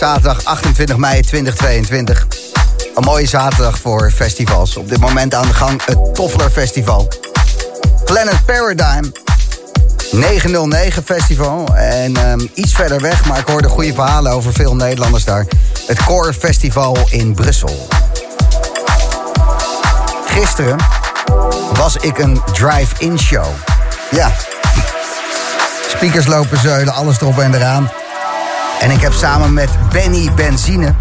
zaterdag 28 mei 2022. Een mooie zaterdag voor festivals. Op dit moment aan de gang het Toffler Festival. Planet Paradigm. 909 Festival. En ehm, iets verder weg, maar ik hoorde goede verhalen over veel Nederlanders daar. Het Core Festival in Brussel. Gisteren was ik een drive-in show. Ja. Speakers lopen zeulen, alles erop en eraan. En ik heb samen met Benny Benzine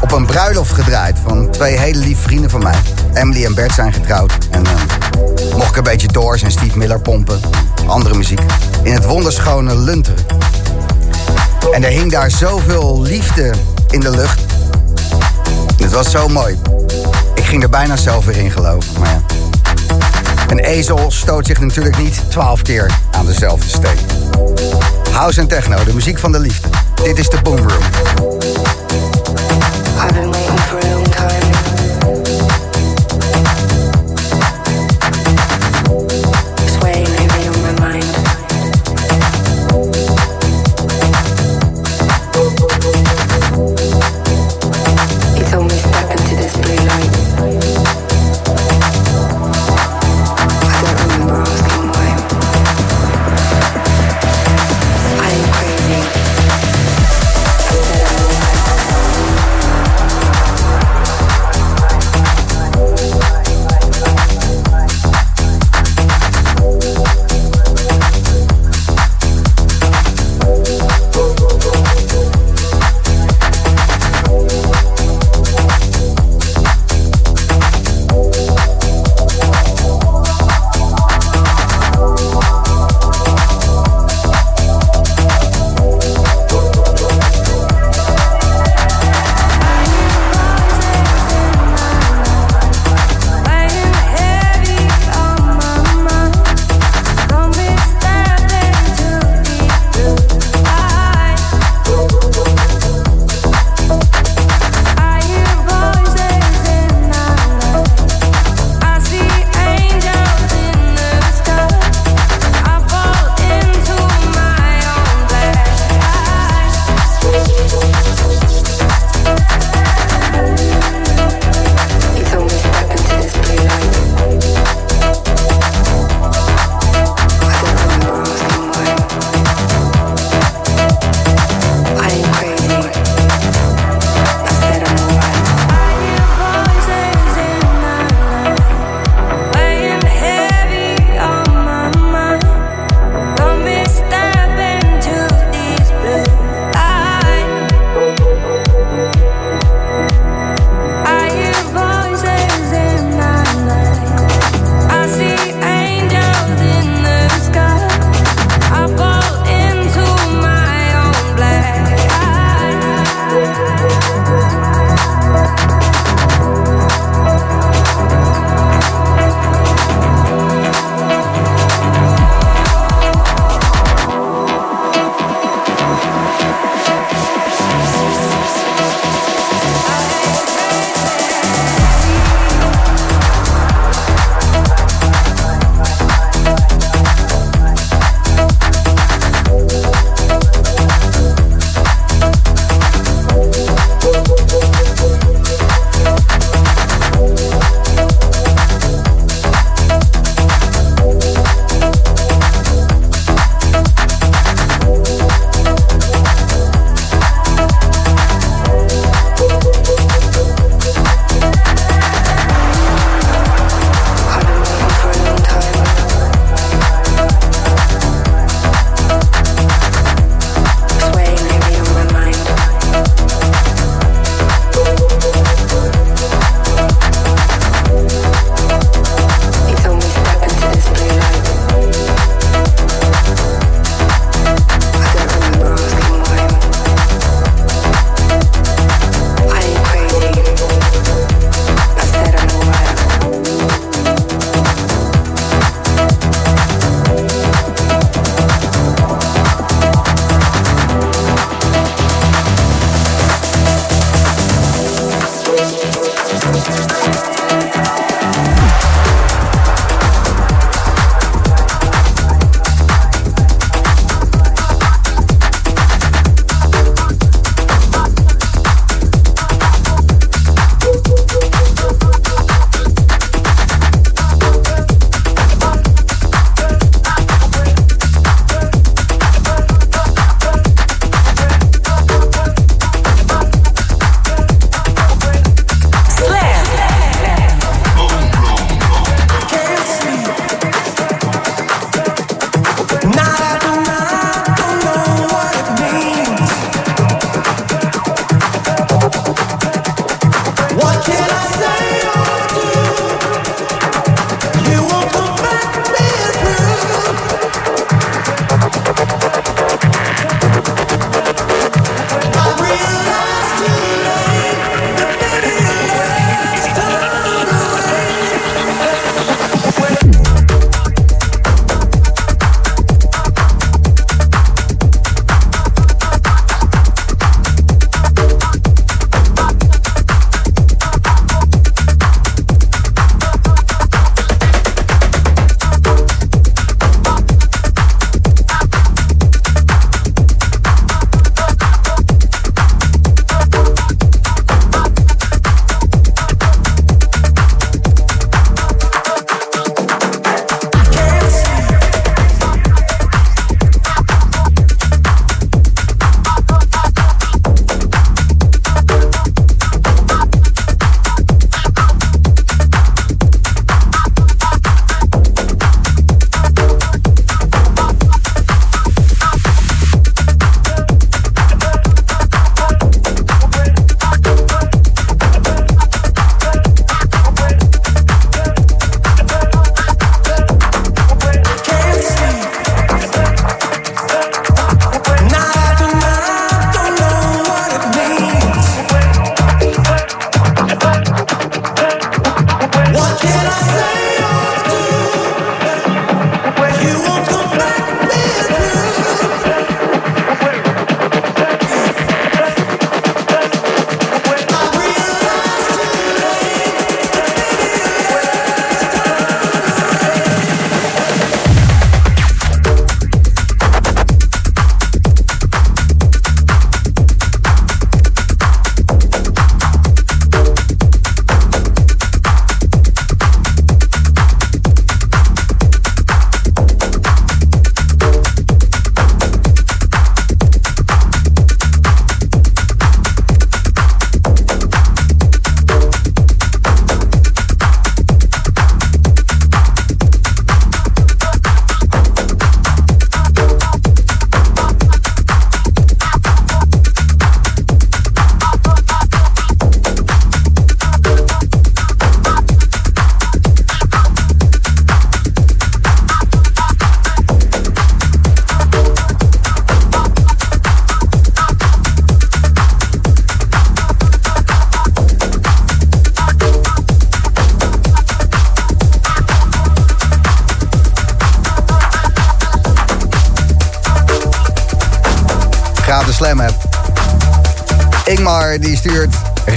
op een bruiloft gedraaid van twee hele lieve vrienden van mij. Emily en Bert zijn getrouwd. En eh, mocht ik een beetje Doors en Steve Miller pompen. Andere muziek. In het wonderschone Lunteren. En er hing daar zoveel liefde in de lucht. Het was zo mooi. Ik ging er bijna zelf weer in geloven. Maar ja. Een ezel stoot zich natuurlijk niet twaalf keer aan dezelfde steen. House en techno, de muziek van de liefde. Dit is de Boom Room. I've been waiting for a long time.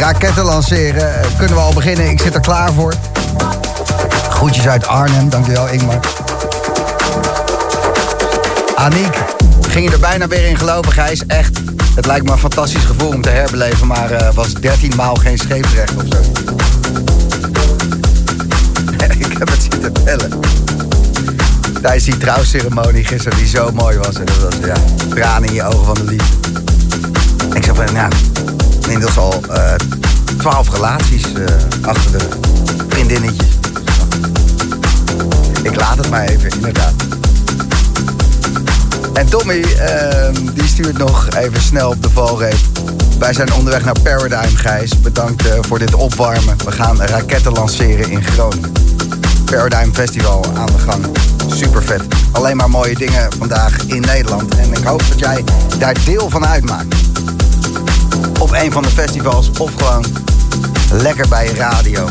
Raketten lanceren. Eh, kunnen we al beginnen? Ik zit er klaar voor. Groetjes uit Arnhem, dankjewel Ingmar. Aniek, ging je er bijna weer in geloven, Gijs? Echt, het lijkt me een fantastisch gevoel om te herbeleven, maar uh, was 13 maal geen scheepsrecht of zo. ik heb het zitten tellen. Tijdens die trouwceremonie gisteren, die zo mooi was. En dat was, ja, tranen in je ogen van de liefde. Ik zeg van, ja, inmiddels al uh, 12 relaties uh, achter de vriendinnetjes. Ik laat het maar even, inderdaad. En Tommy, uh, die stuurt nog even snel op de valreep. Wij zijn onderweg naar Paradigm, Gijs. Bedankt uh, voor dit opwarmen. We gaan raketten lanceren in Groningen. Paradigm Festival aan de gang. Super vet. Alleen maar mooie dingen vandaag in Nederland. En ik hoop dat jij daar deel van uitmaakt. Op een van de festivals of gewoon lekker bij je radio.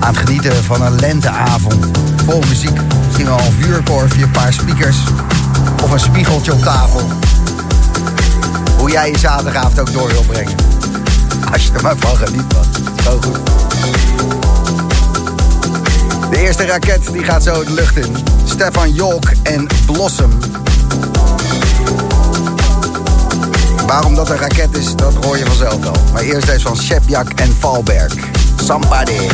Aan het genieten van een lenteavond. Vol muziek. Misschien wel een vuurkorfje, een paar speakers. Of een spiegeltje op tafel. Hoe jij je zaterdagavond ook door wil brengen. Als je er maar van geniet, man. Zo goed. De eerste raket die gaat zo de lucht in. Stefan Jolk en Blossom. Waarom dat een raket is, dat hoor je vanzelf wel. Maar eerst deze van Shepjak en Valberg. Somebody.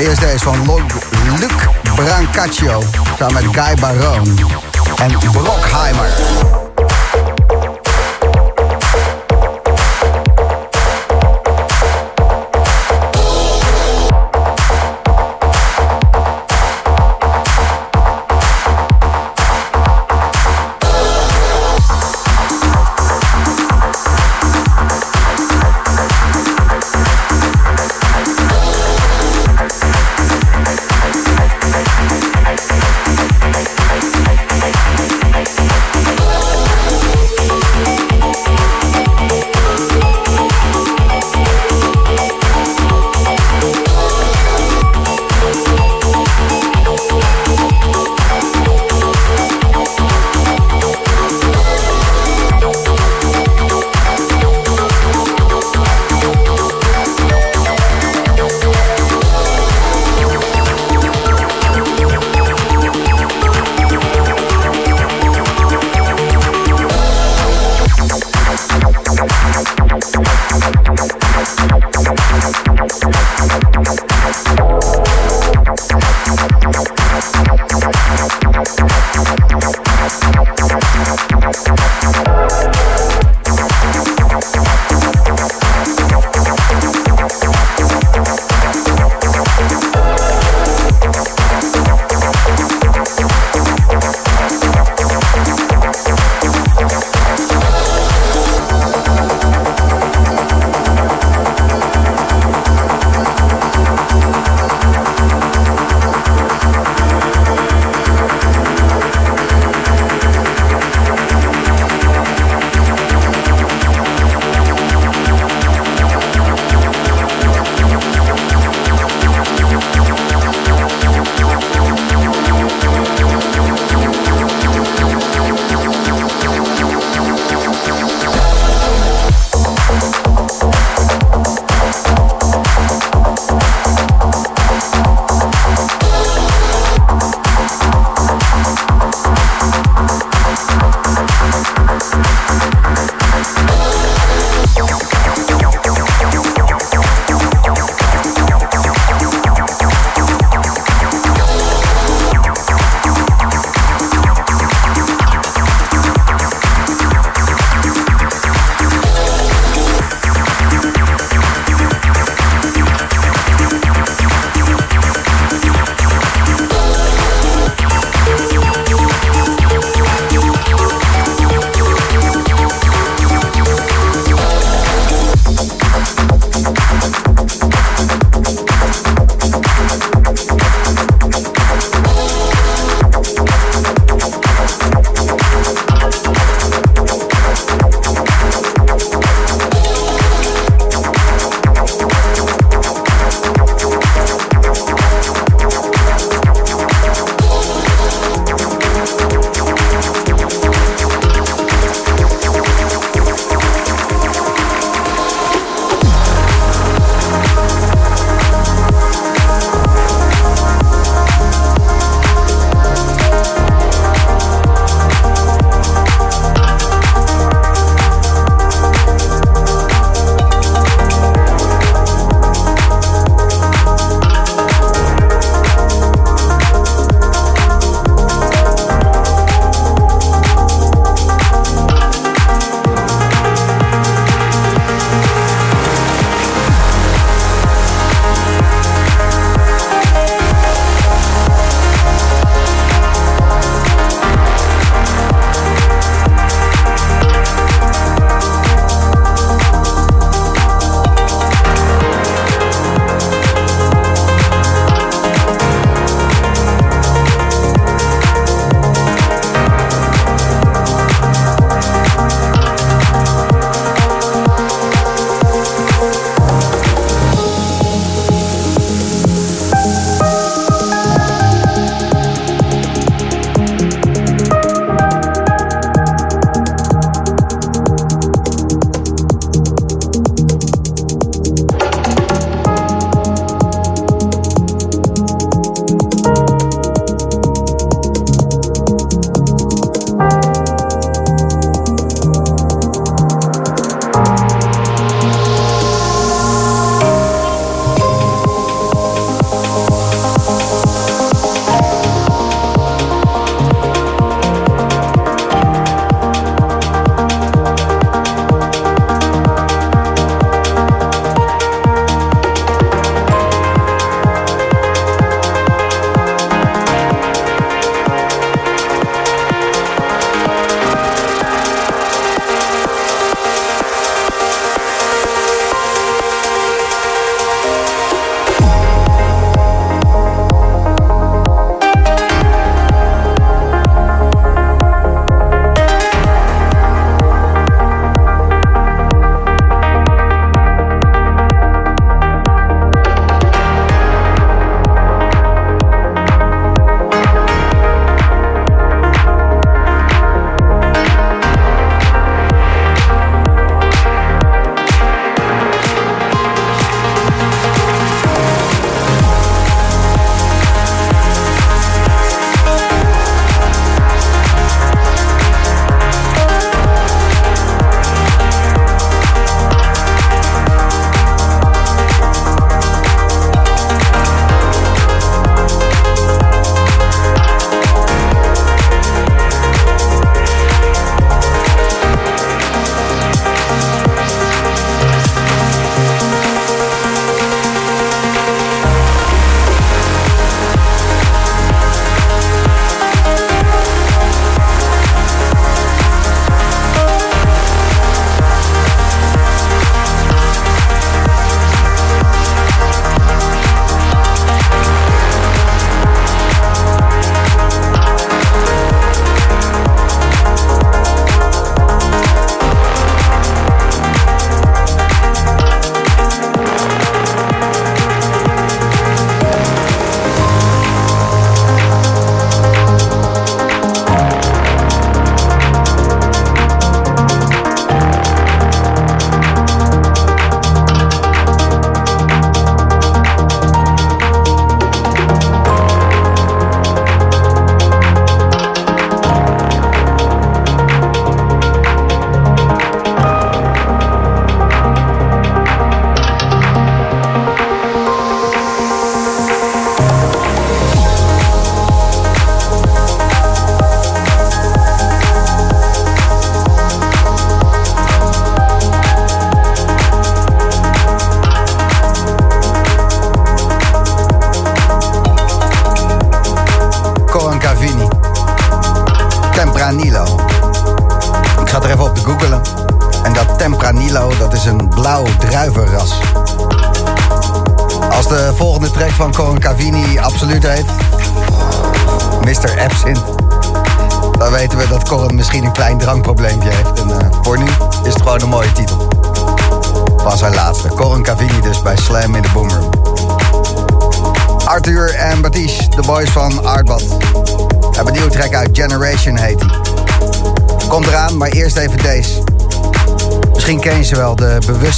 Maar eerst deze van Luc Brancaccio samen met Guy Baron en Brockheimer.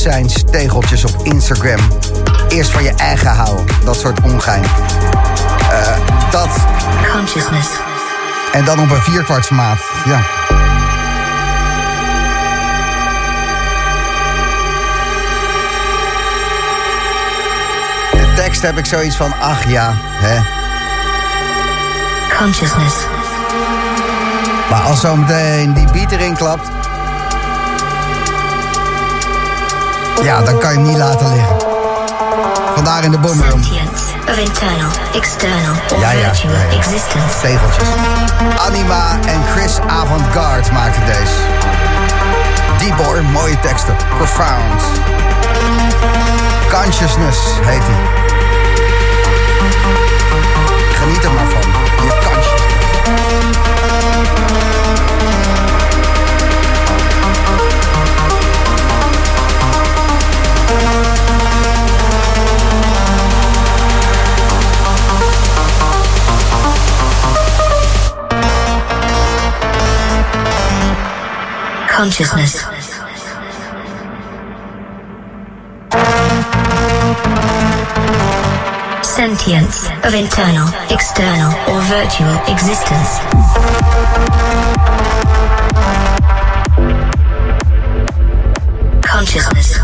De bewustzijnstegeltjes op Instagram. Eerst van je eigen houden, dat soort ongein. Uh, dat. Consciousness. En dan op een vierkwartsmaat, ja. De tekst heb ik zoiets van, ach ja, hè. Consciousness. Maar als zometeen die beat erin klapt... Ja, dan kan je hem niet laten liggen. Vandaar in de boomroom. Sentience of internal, external or Ja, ja, ja, ja. existence. Tegeltjes. Anima en Chris Avantgarde maakten deze. Deep hoor, mooie teksten. Profound. Consciousness heet hij. Geniet er maar van. Je consciousness. Consciousness. Sentience of internal, external or virtual existence. Consciousness.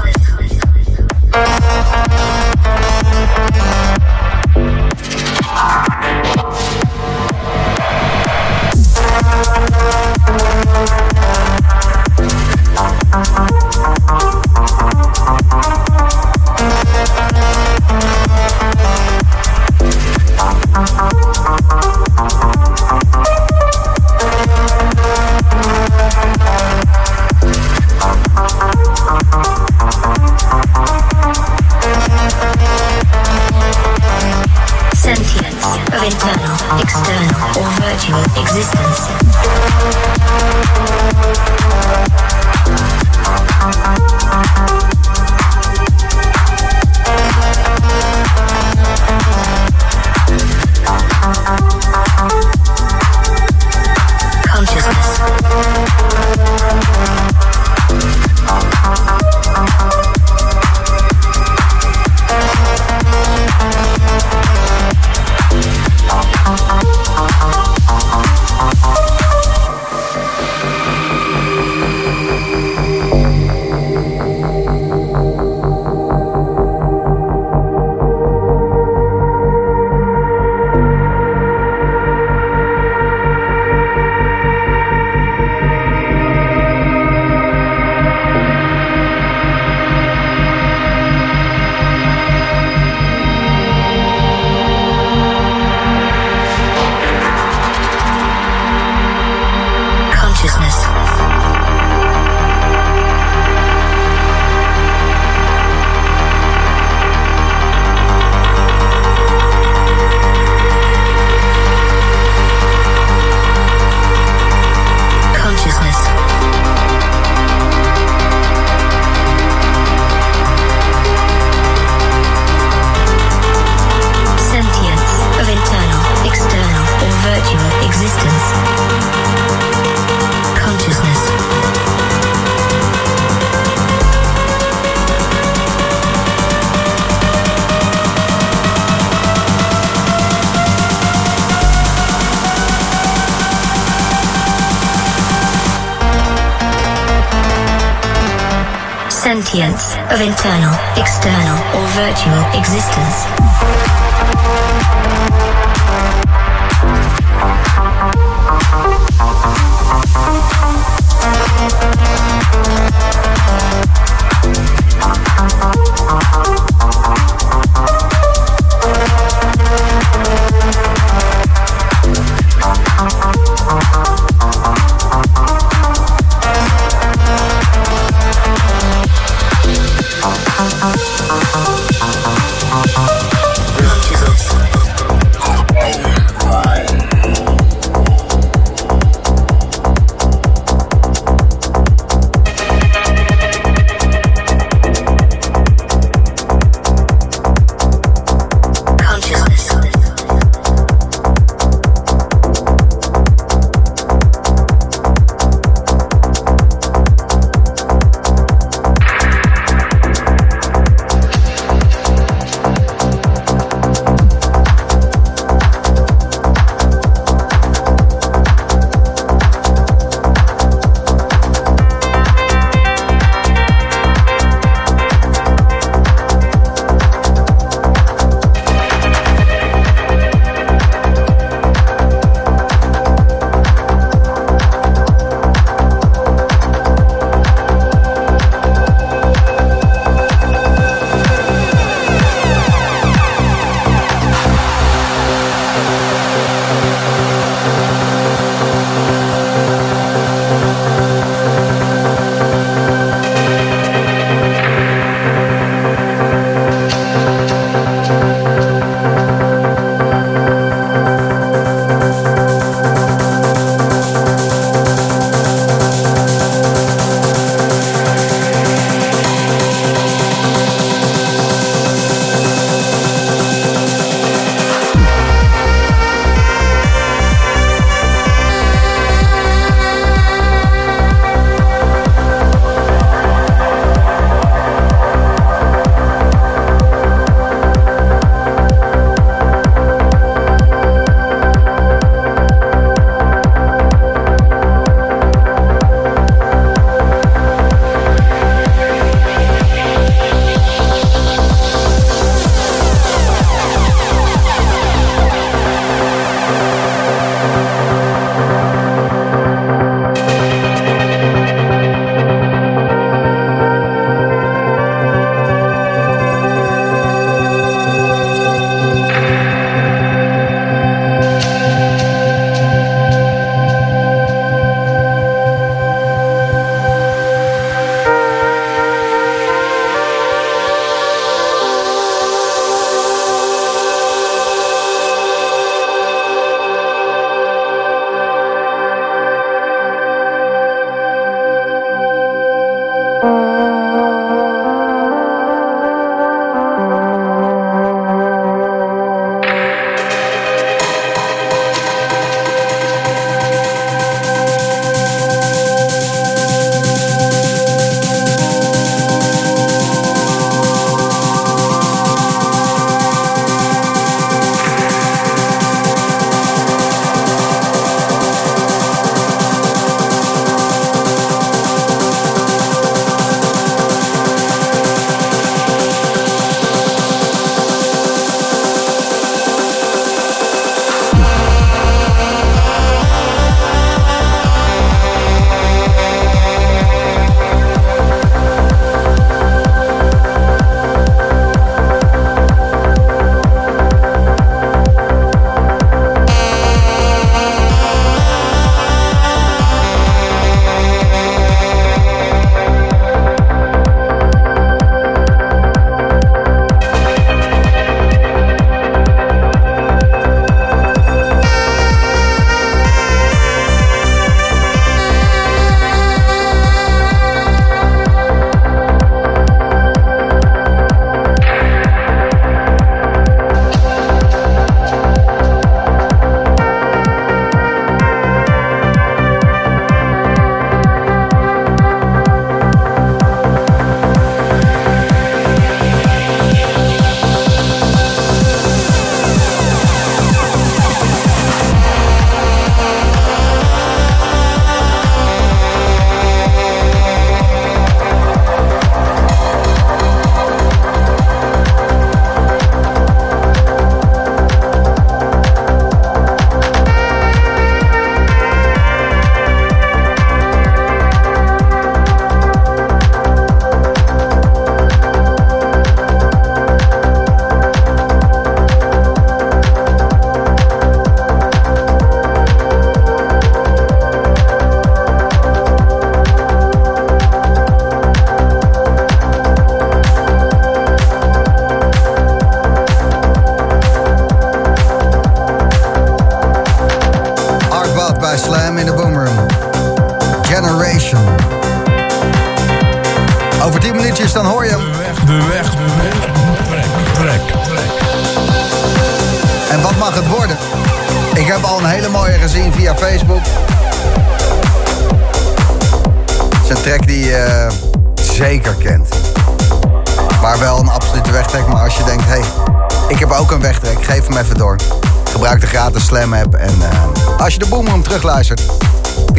Of internal,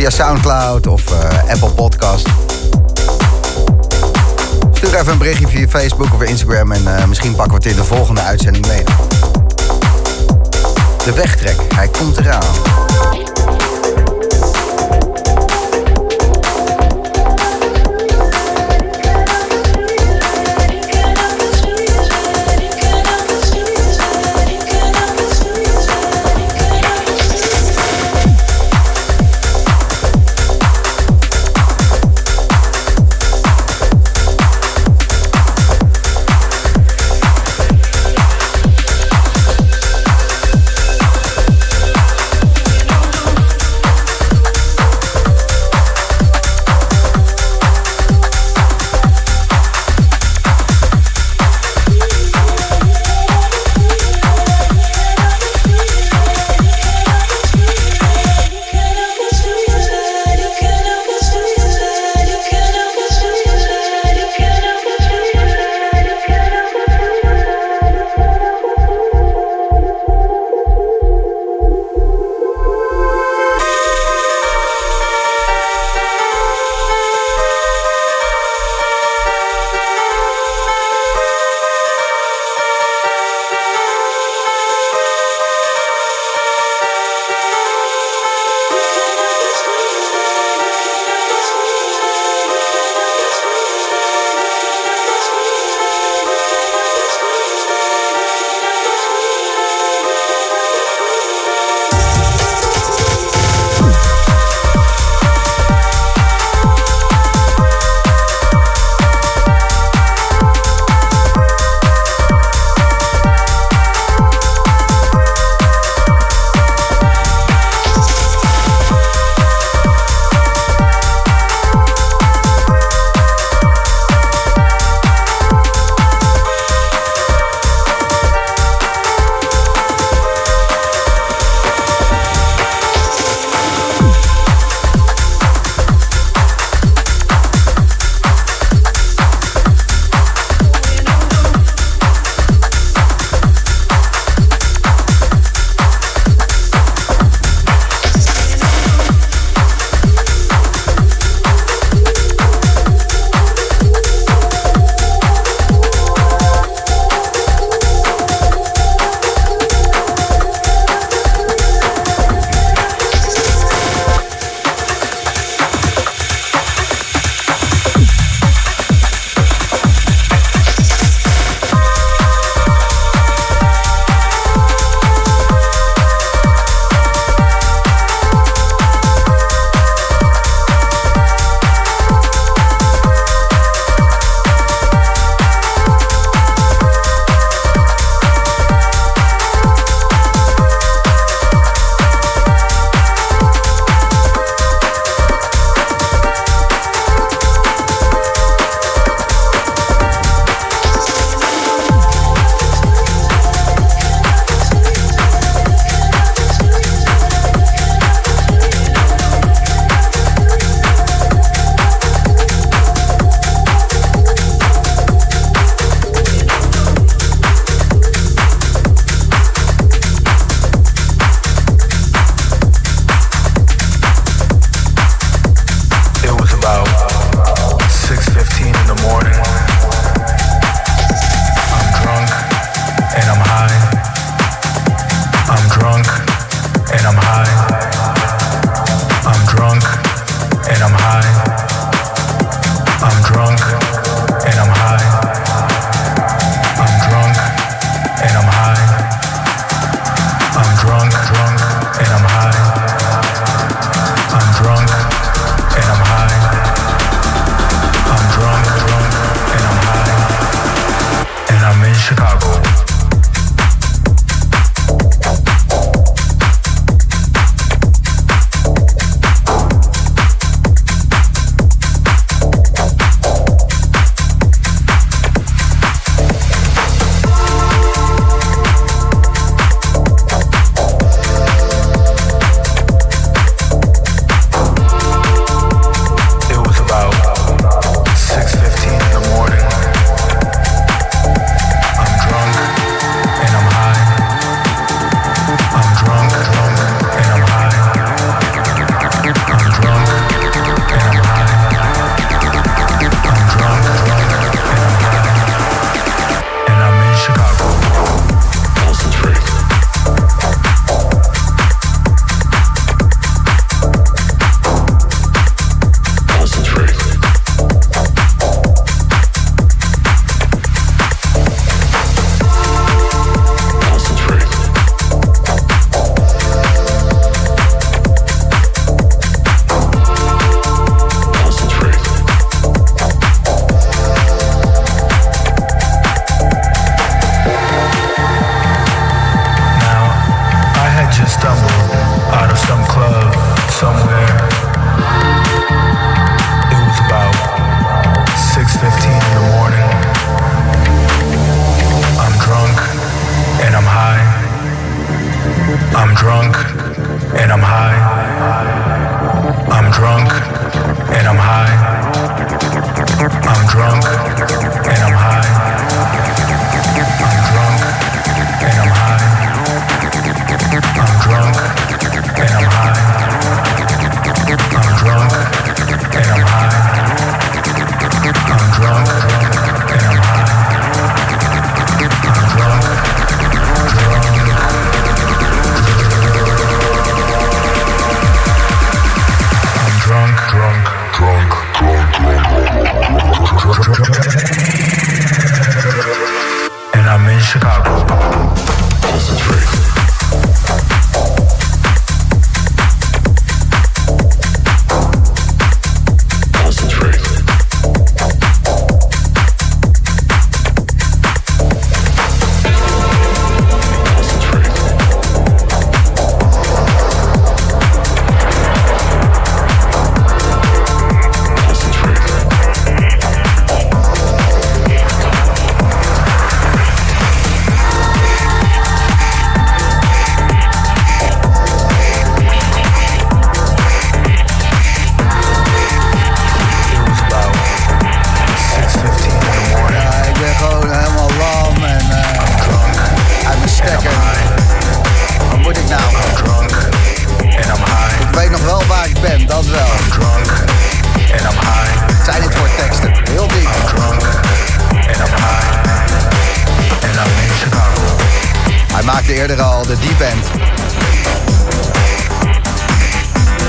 Soundcloud of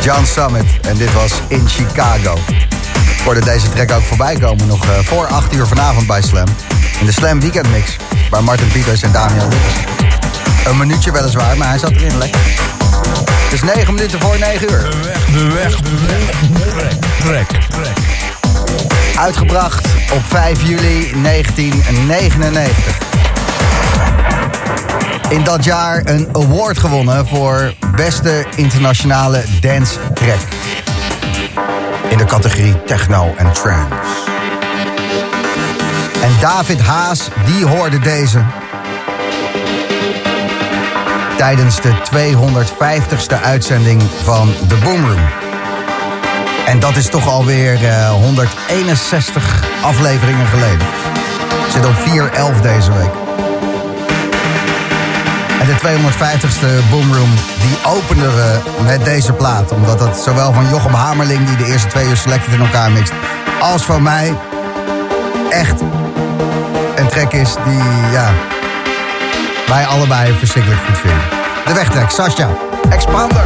John Summit. En dit was in Chicago. Hoorde deze track ook voorbij komen nog eh, voor 8 uur vanavond bij Slam. In de Slam Weekend Mix. Bij Martin Pieters en Daniel. Een minuutje weliswaar, maar hij zat erin lekker. Het is 9 minuten voor 9 uur. De weg, de weg, de weg. Trek, trek, trek. Uitgebracht op 5 juli 1999. In dat jaar een award gewonnen voor beste internationale dance track. In de categorie techno en trance. En David Haas, die hoorde deze. Tijdens de 250ste uitzending van The Boom Room. En dat is toch alweer eh 161 afleveringen geleden. Zit op 4-11 deze week. De 250ste Boomroom, die openden we met deze plaat. Omdat dat zowel van Jochem Hamerling, die de eerste twee uur selected in elkaar mixt... als van mij echt een track is die, ja... wij allebei verschrikkelijk goed vinden. De wegtrek, Sascha, Expander.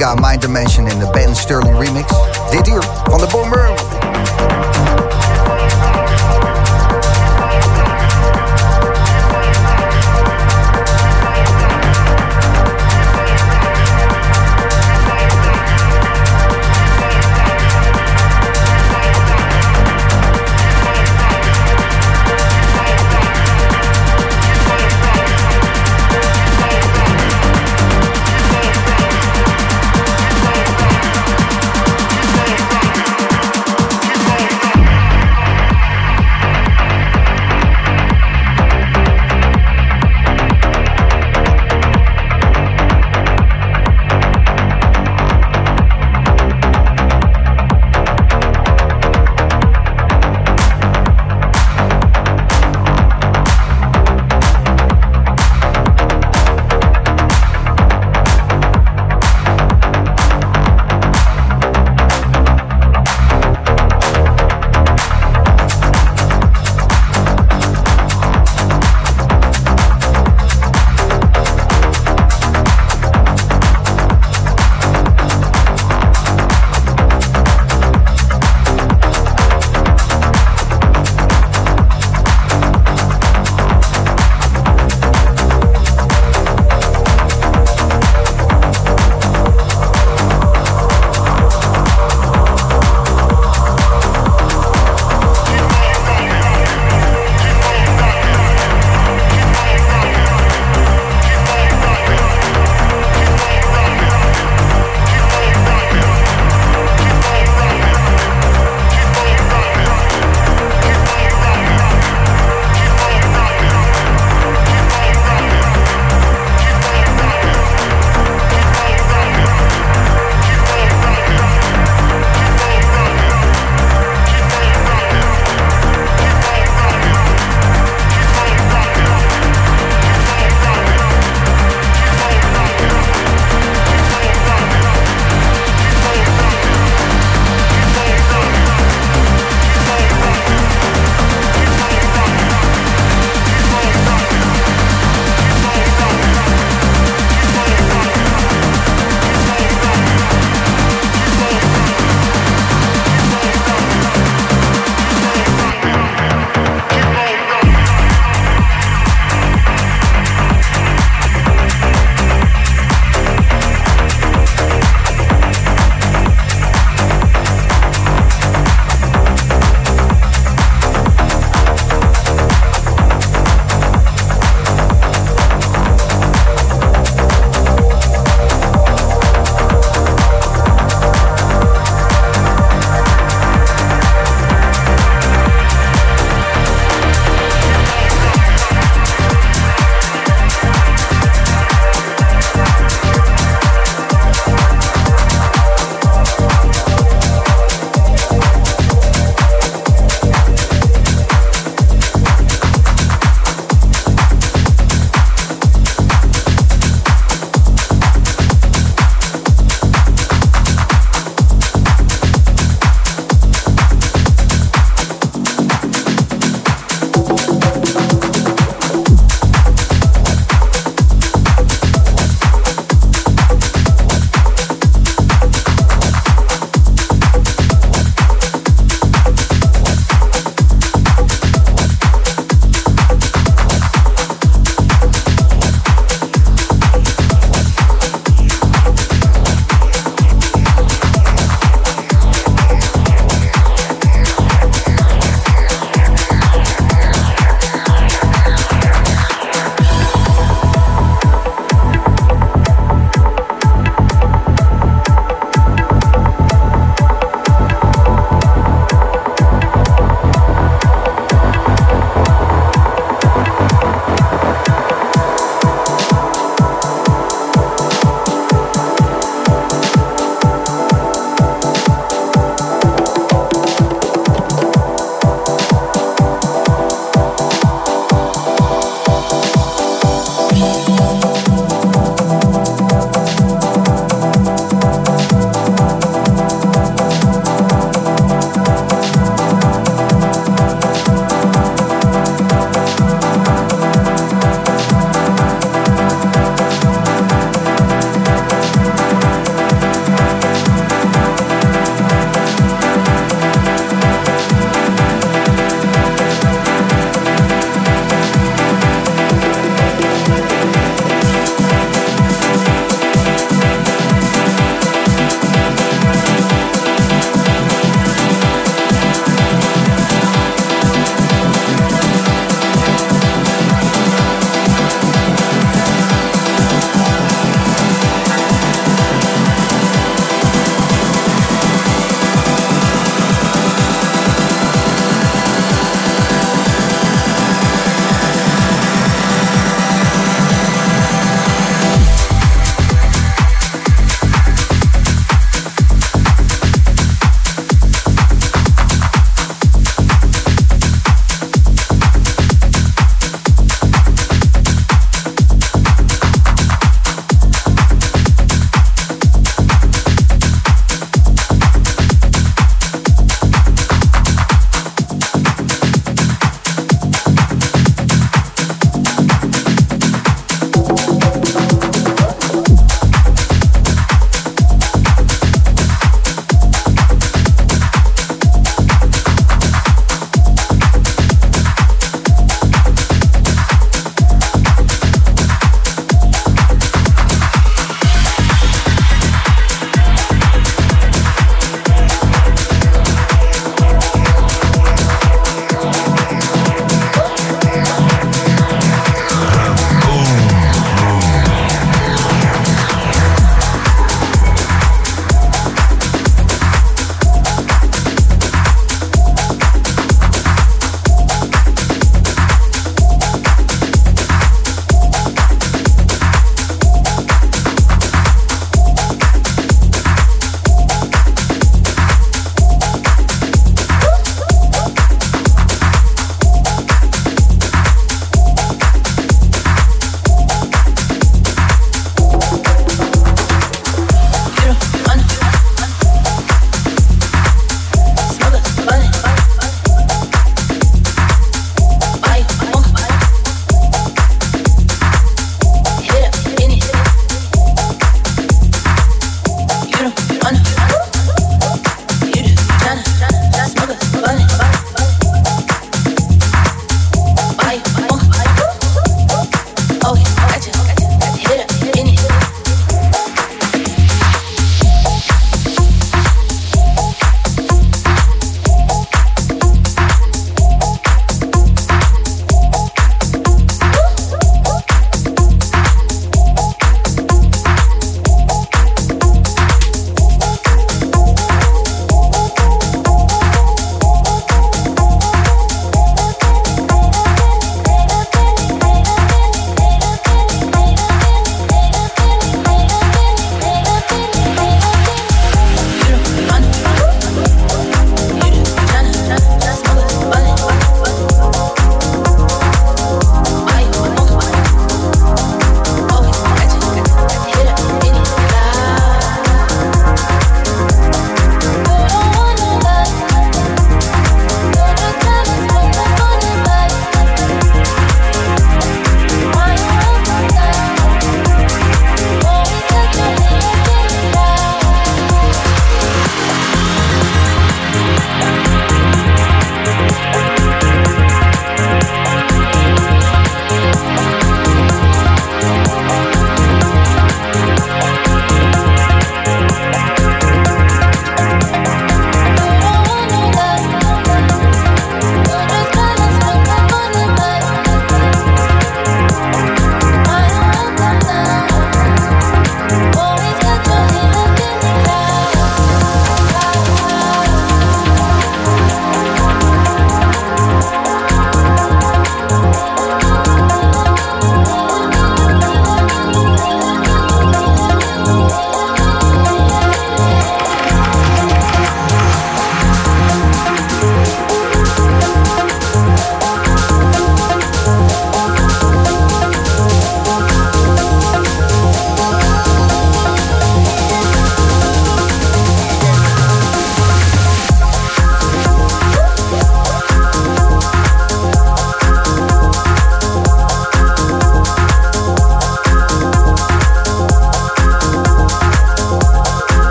Tiga Mind Dimension in the Ben Sterling remix.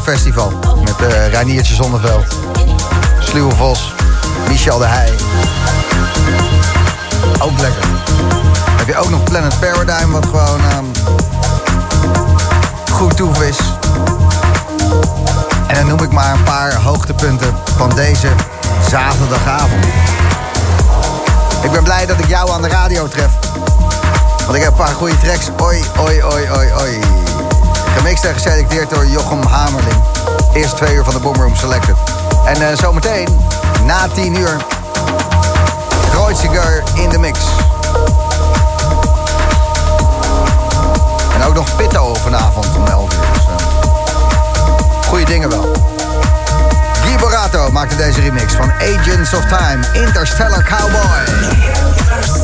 Festival. Met uh, Zonneveld. Sluwe Vos. Michel de Heij. Ook lekker. heb je ook nog Planet Paradigm, wat gewoon um, goed toef is. En dan noem ik maar een paar hoogtepunten van deze zaterdagavond. Ik ben blij dat ik jou aan de radio tref. Want ik heb een paar goede tracks. Oi, oi, oi, oi, oi. Gemixt en geselecteerd door Jochem Hamerling. Eerst twee uur van de Boomroom Selected. En uh, zometeen, na tien uur, Kreuziger in de mix. En ook nog Pitto vanavond om 11 uur. Dus, uh, goeie dingen wel. Guy Borato maakte deze remix van Agents of Time, Interstellar Cowboy.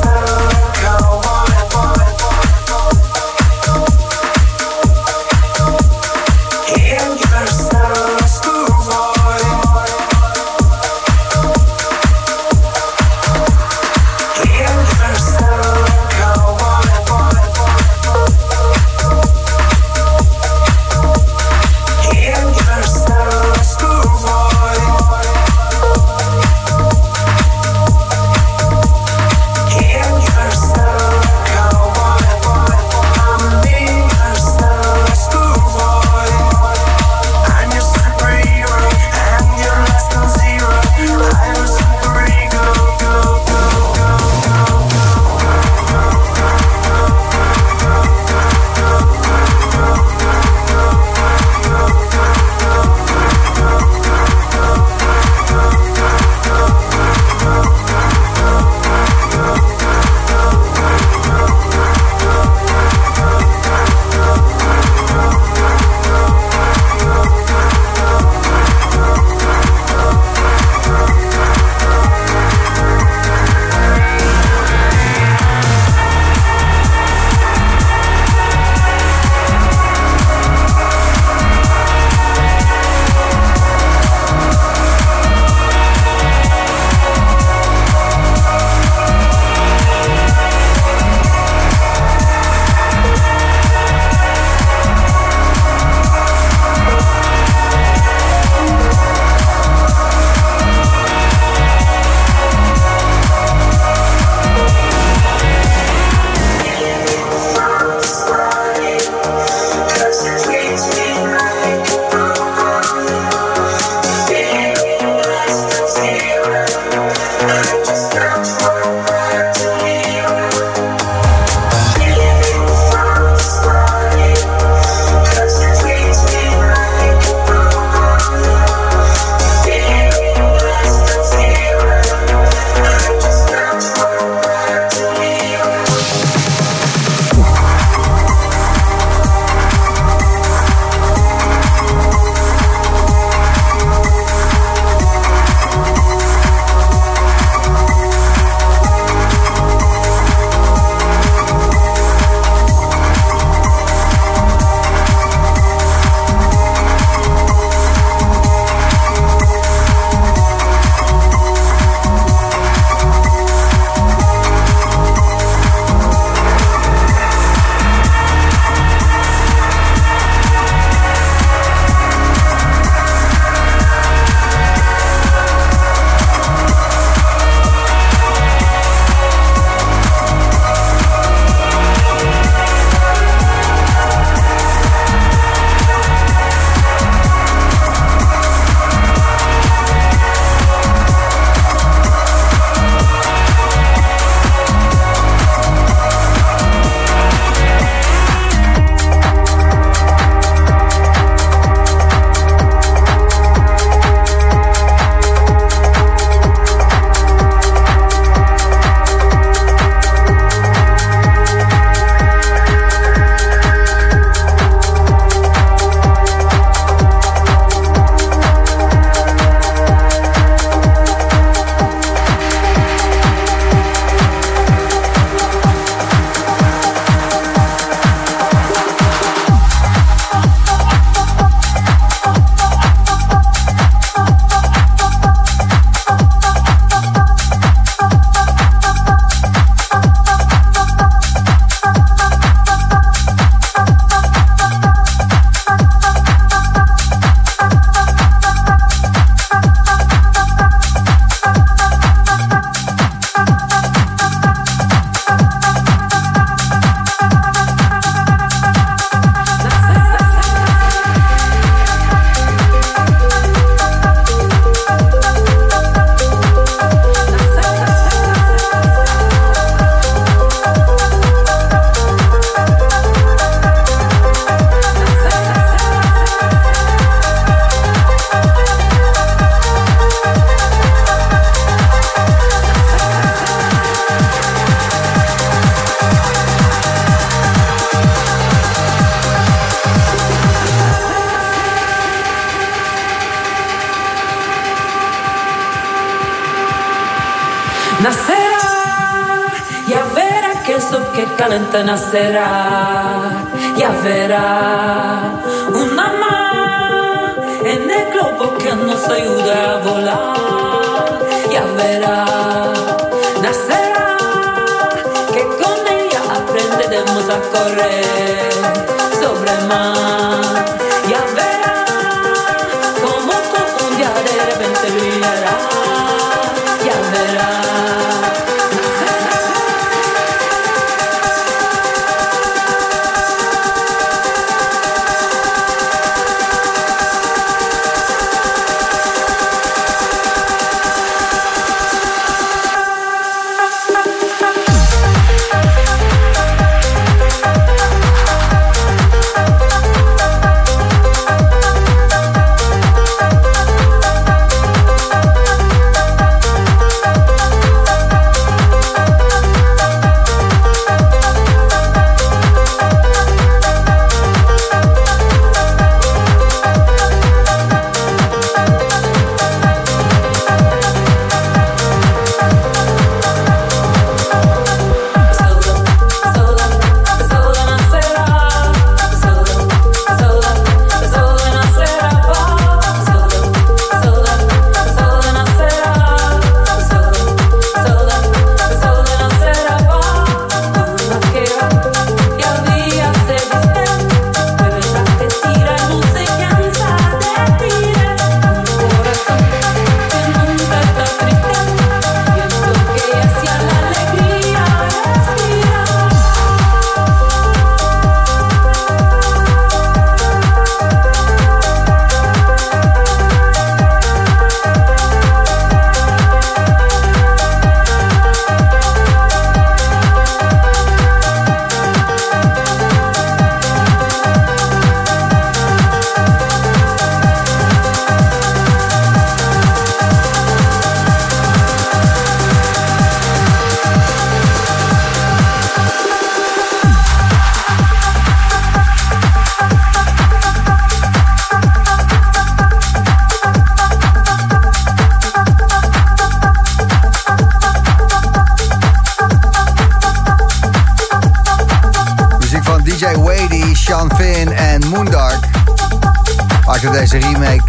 Deze remake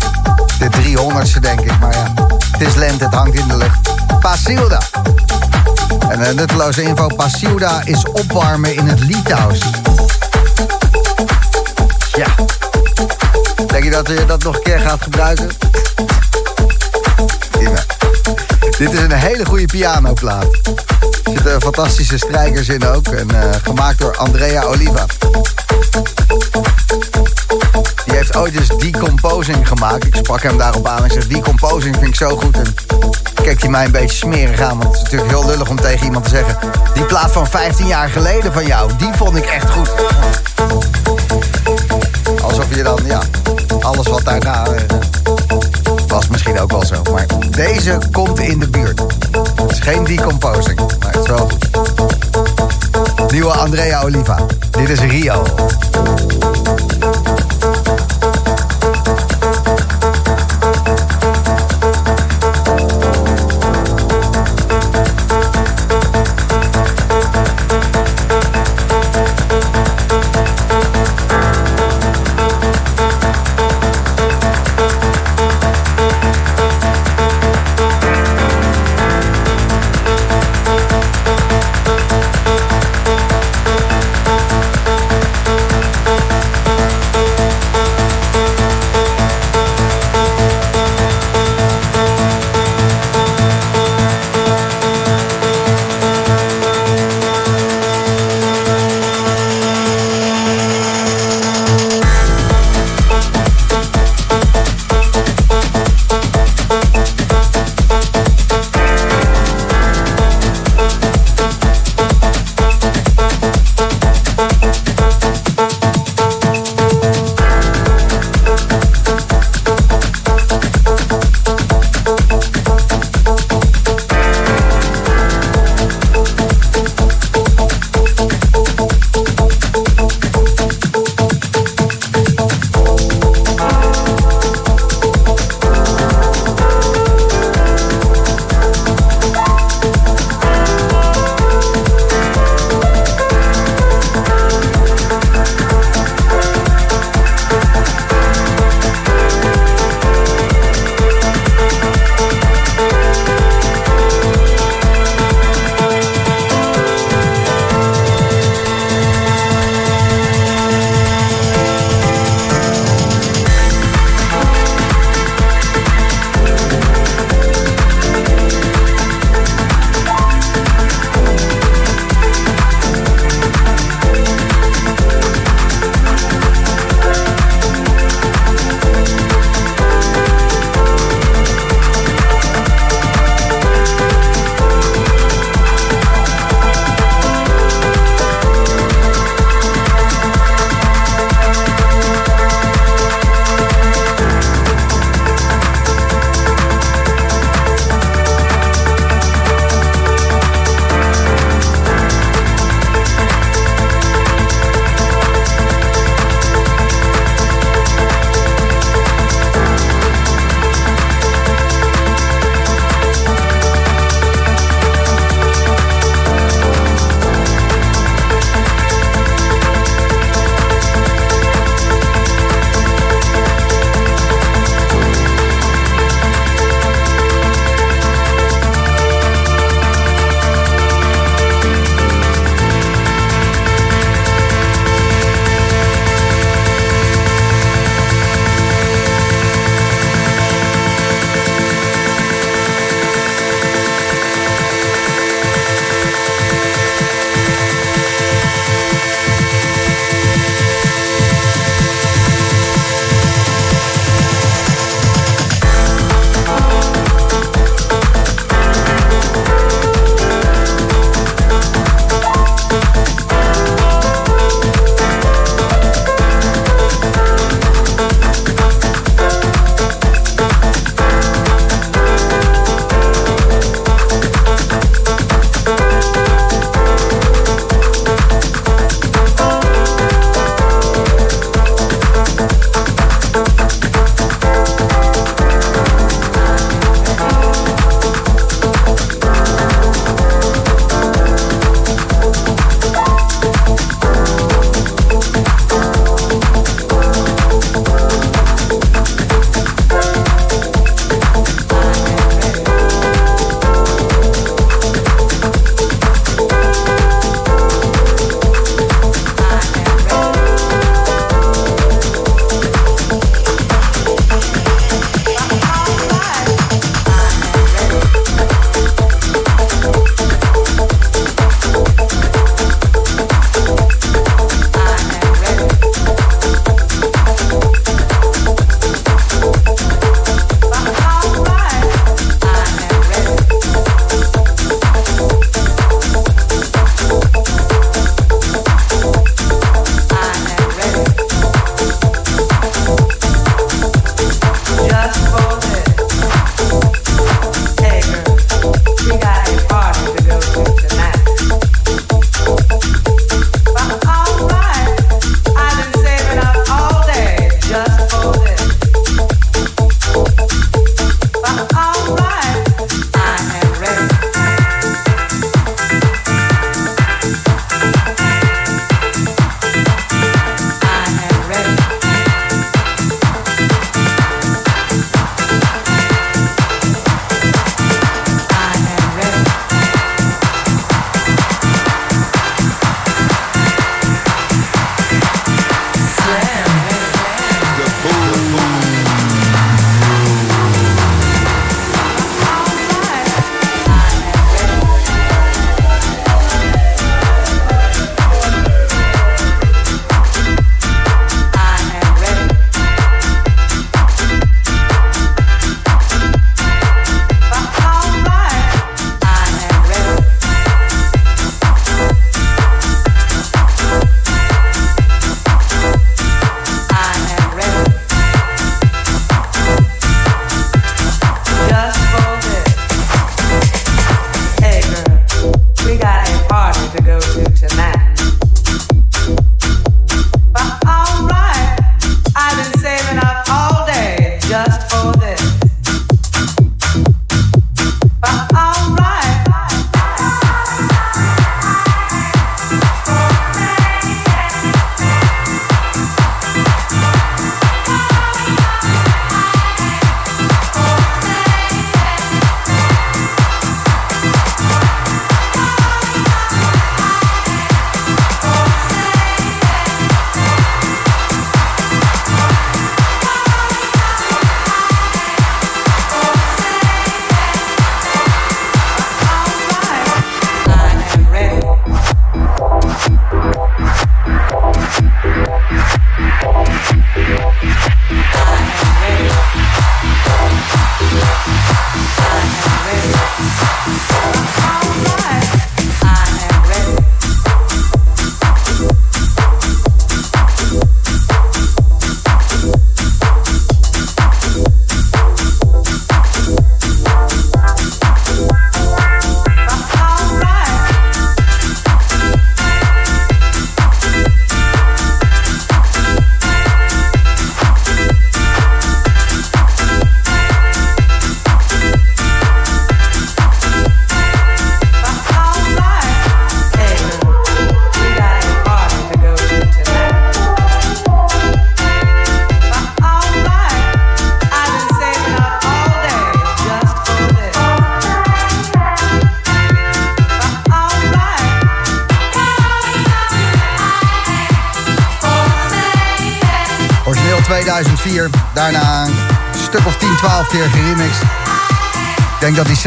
de 300ste denk ik. Maar ja, het is lente, het hangt in de lucht. Pasilda. En uh, nutteloze info, Pasilda is opwarmen in het Litouws. Ja. Denk je dat je dat nog een keer gaat gebruiken? Prima. Dit is een hele goede pianoplaat. Er zitten fantastische strijkers in ook. En eh, gemaakt door Andrea Oliva. Heeft ooit eens Decomposing gemaakt. Ik sprak hem daarop aan en zei... Decomposing vind ik zo goed. En keek hij mij een beetje smerig aan. Want het is natuurlijk heel lullig om tegen iemand te zeggen... Die plaat van 15 jaar geleden van jou, die vond ik echt goed. Alsof je dan, ja, alles wat daarna... eh, was misschien ook wel zo. Maar deze komt in de buurt. Het is geen decomposing, maar het is wel goed. Nieuwe Andrea Oliva. Dit is Rio.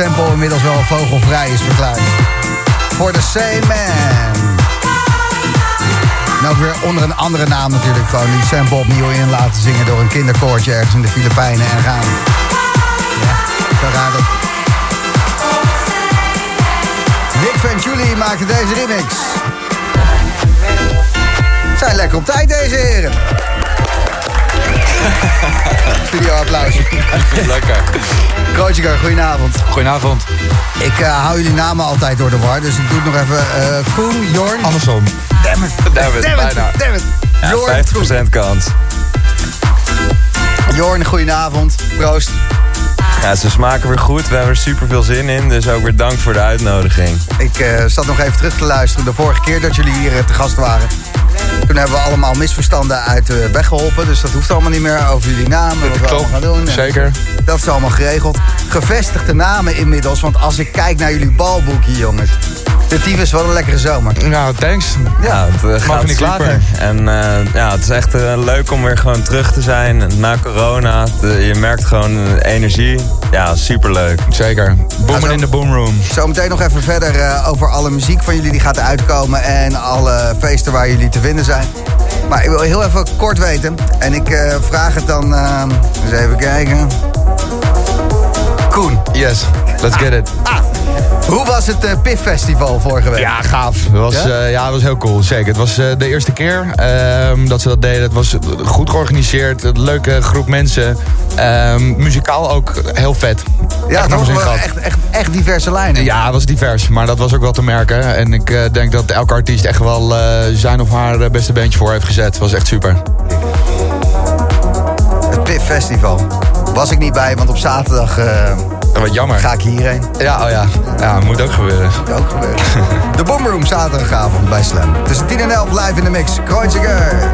Sample inmiddels wel vogelvrij is verklaard. For the same man. En ook weer onder een andere naam natuurlijk. Gewoon die sample opnieuw in laten zingen door een kinderkoortje ergens in de Filipijnen en gaan. Ja, zo gaat het. Nick Venturi maakte deze remix. Zijn lekker op tijd deze heren. Studio applausje. Lekker. Krootjeker, goedenavond. Goedenavond. Ik eh, hou jullie namen altijd door de war, dus ik doe het nog even. eh Koen, Jorn. Andersom. Damn it. Damn it, Damn it, bijna. damn it. Jorn, Koen. 50% kans. Jorn, goedenavond. Proost. Ja, ze smaken weer goed. We hebben er super veel zin in. Dus ook weer dank voor de uitnodiging. Ik eh, zat nog even terug te luisteren de vorige keer dat jullie hier te gast waren. Toen hebben we allemaal misverstanden uit de weg geholpen. Dus dat hoeft allemaal niet meer over jullie namen. Wat we allemaal gaan doen. En Zeker. Dat is allemaal geregeld. Gevestigde namen inmiddels. Want als ik kijk naar jullie balboekje, jongens. De tyfus, wat een lekkere zomer. Nou, thanks. Ja, het eh, gaat niet super. En eh, ja, het is echt eh, leuk om weer gewoon terug te zijn na corona. De- je merkt gewoon eh, energie. Ja, superleuk. Zeker. Boomen zo- in de boomroom. Zometeen nog even verder eh, over alle muziek van jullie die gaat uitkomen. En alle feesten waar jullie te zijn. Maar ik wil heel even kort weten. En ik eh, vraag het dan eh, eens even kijken. Koen, Yes, let's get it. hoe was het eh PIF Festival vorige week? Ja, gaaf. Het was, Ja? ja? ja, het was heel cool. Zeker. Het was eh, de eerste keer ehm, dat ze dat deden. Het was goed georganiseerd. Een leuke groep mensen. Ehm, muzikaal ook heel vet. ja echt toch? gehad. Echt, echt, echt diverse lijnen. Ja, het was divers, maar dat was ook wel te merken. En ik eh, denk dat elke artiest echt wel eh, zijn of haar eh, beste beentje voor heeft gezet. Het was echt super. Het PIF Festival. Was ik niet bij, want op zaterdag eh, Wat jammer. ga ik hierheen. Ja, oh ja. Ja, moet ook gebeuren. Dat ook gebeuren. De Boomroom zaterdagavond bij Slam. Tussen 10 en 11 live in de mix. Kreuziger.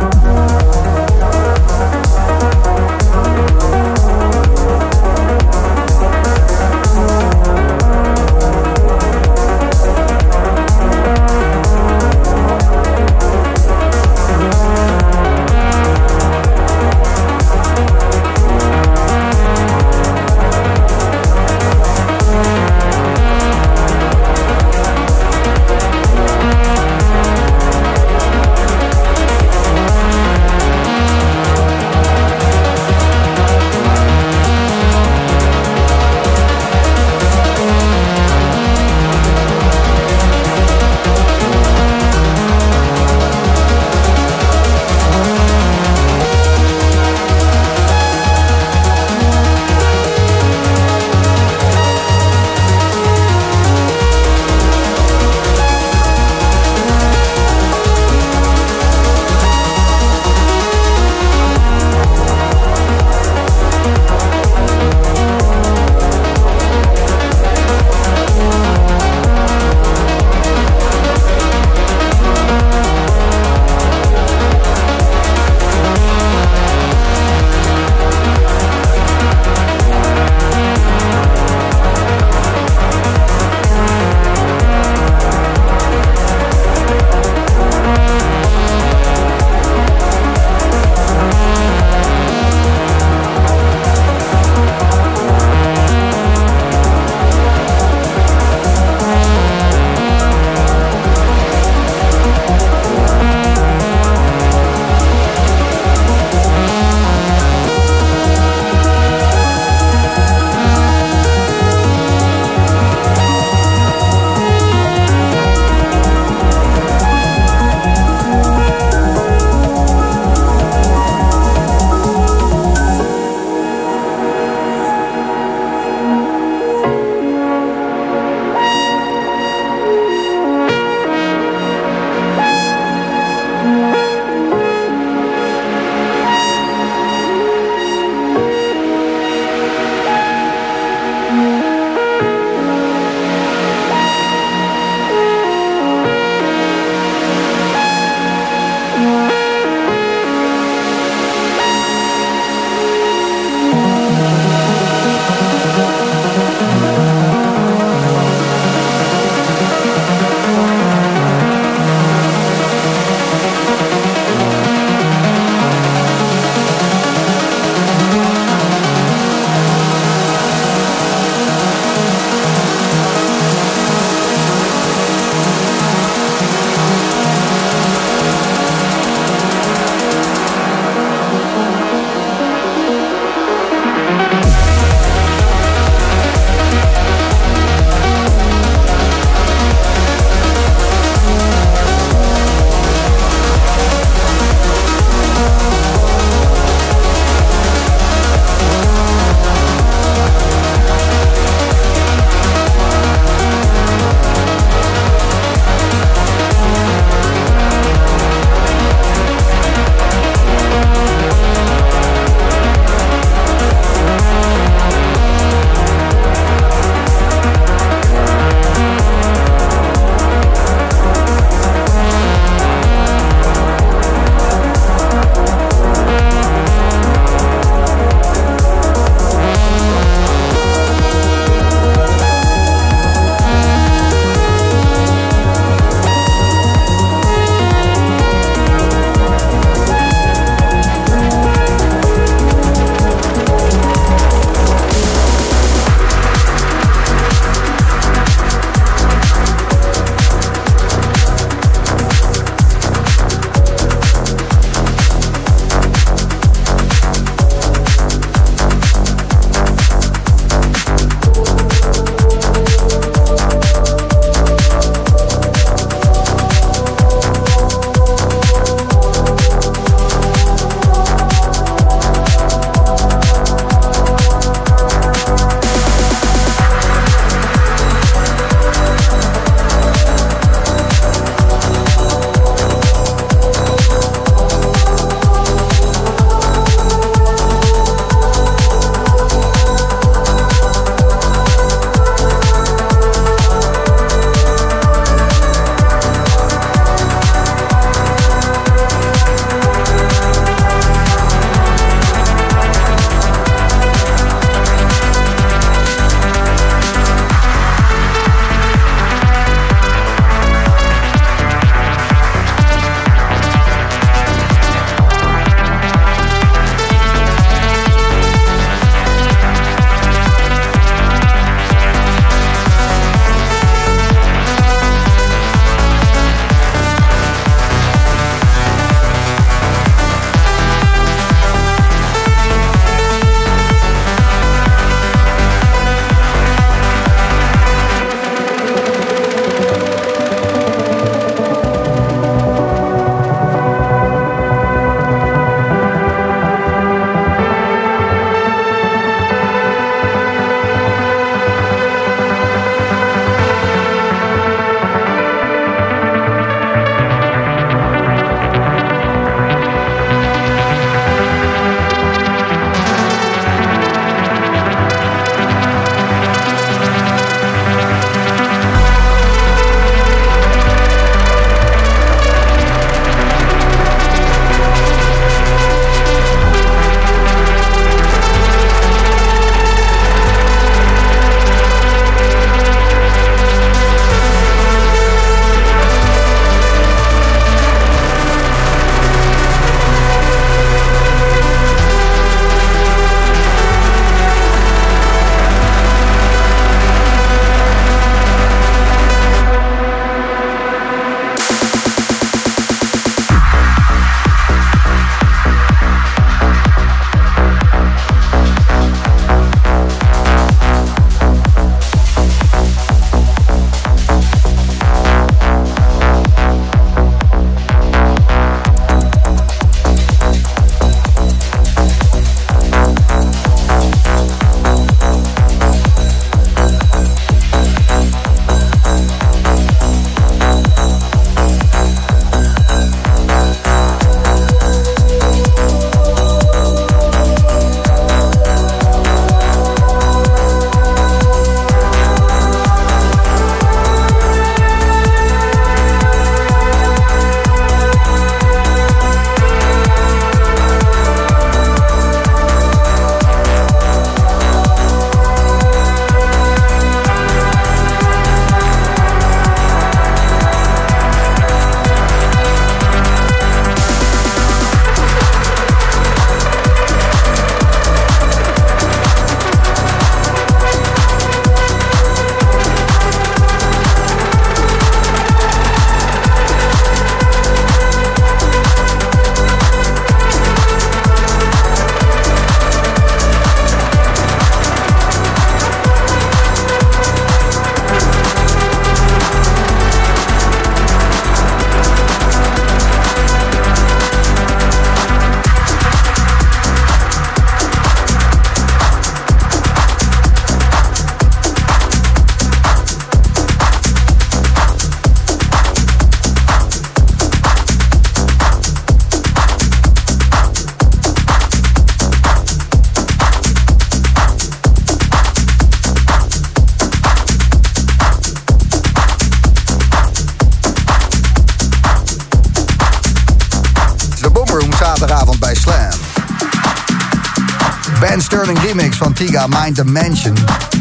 Mind Mind Mansion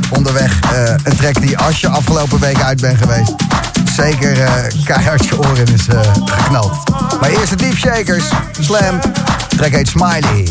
Onderweg eh, een track die als je afgelopen week uit bent geweest... zeker uh, keihard je oren is eh, geknald. Maar eerst de Deep Shakers, Slam, track heet Smiley.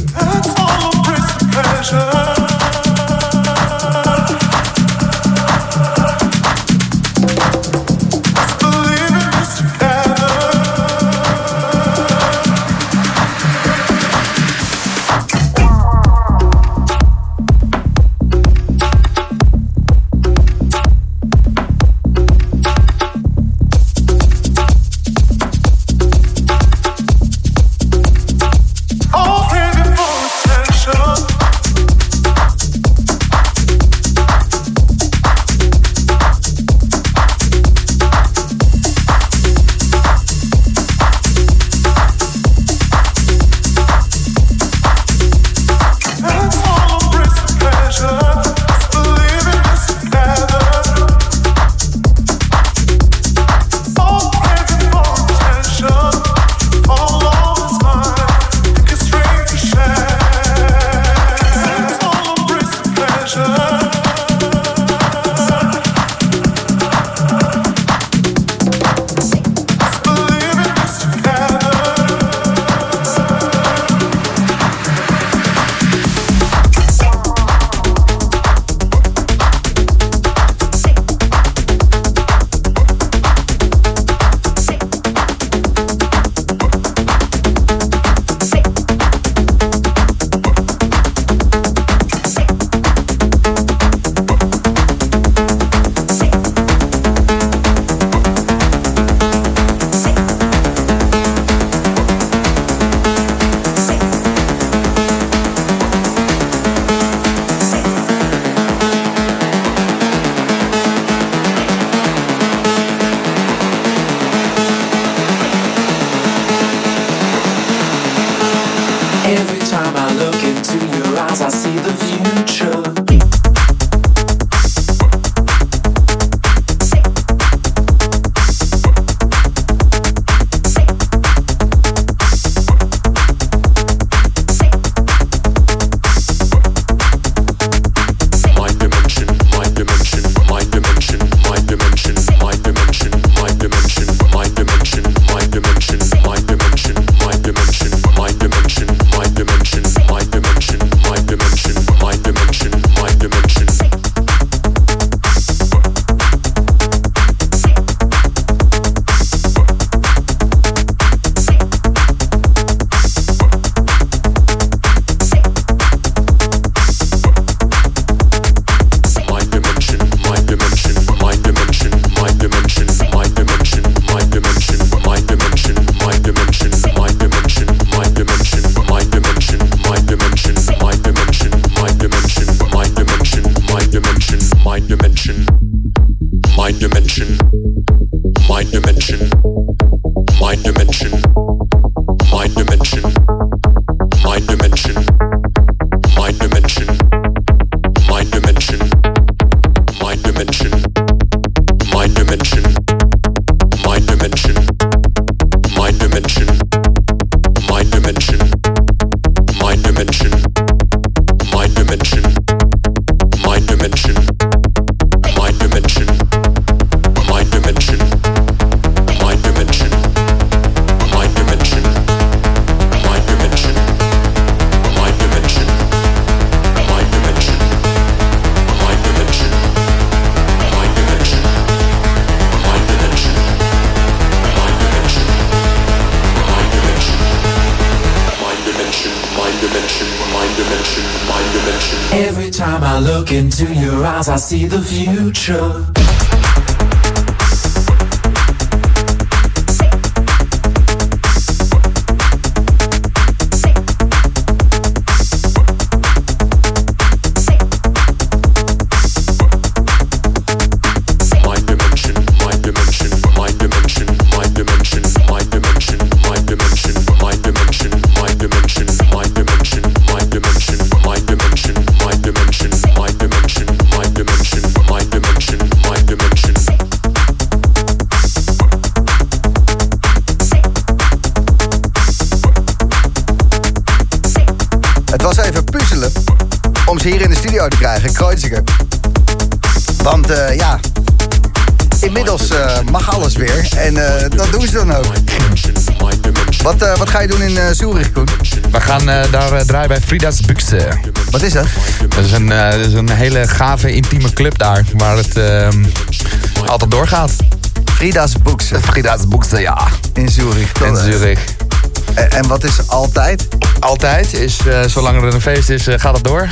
As I see the future. Eh Zurich, Koen? We gaan eh, daar eh, draaien bij Frida's Buxte. Wat is dat? Dat is een, dat is een hele gave, intieme club daar. Waar het ehm, altijd doorgaat. Frida's Boekse Frida's Buxte, ja. in Zurich. In? Zurich. En, en wat is altijd? Altijd, is, zolang er een feest is, gaat het door.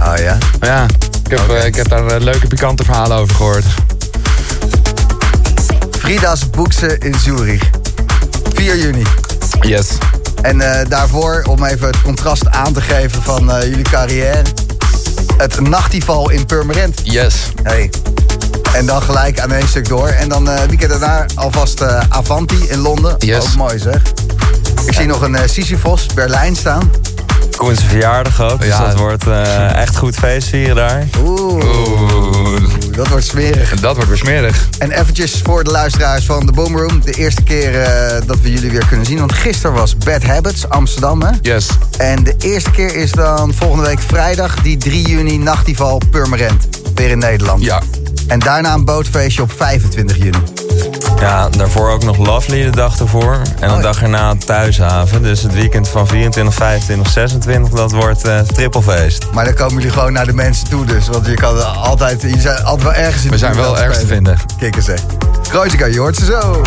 Oh ja. Ja, ik heb, ik heb daar leuke, pikante verhalen over gehoord. Frida's Boekse in Zurich. 4 juni. Yes. En eh, daarvoor, om even het contrast aan te geven van eh, jullie carrière... het nachtival in Purmerend. Yes. Hey. En dan gelijk aan één stuk door. En dan eh weekend daarna alvast Avanti in Londen. Yes. Ook mooi zeg. Ik zie nog een Sisyphos, Berlijn staan. Koens verjaardag ook, dus Ja. dat wordt eh, echt goed feest vieren daar. Oeh, Oeh, dat wordt smerig. dat wordt weer smerig. En eventjes voor de luisteraars van de Boom Room. De eerste keer eh, dat we jullie weer kunnen zien. Want gisteren was Bad Habits, Amsterdam hè. Yes. En de eerste keer is dan volgende week vrijdag, die 3 juni, Nachtival Purmerend. Weer in Nederland. Ja. En daarna een bootfeestje op 25 juni. Ja, daarvoor ook nog Lovely de dag ervoor. En Oh, de ja. dag erna Thuishaven. Dus het weekend van 24, 25, 26, dat wordt eh trippelfeest. Maar dan komen jullie gewoon naar de mensen toe dus. Want je kan altijd, je zijn altijd wel ergens in We de zijn wel ergens te vinden. Kikken zeg. Kreuziger, je hoort ze zo.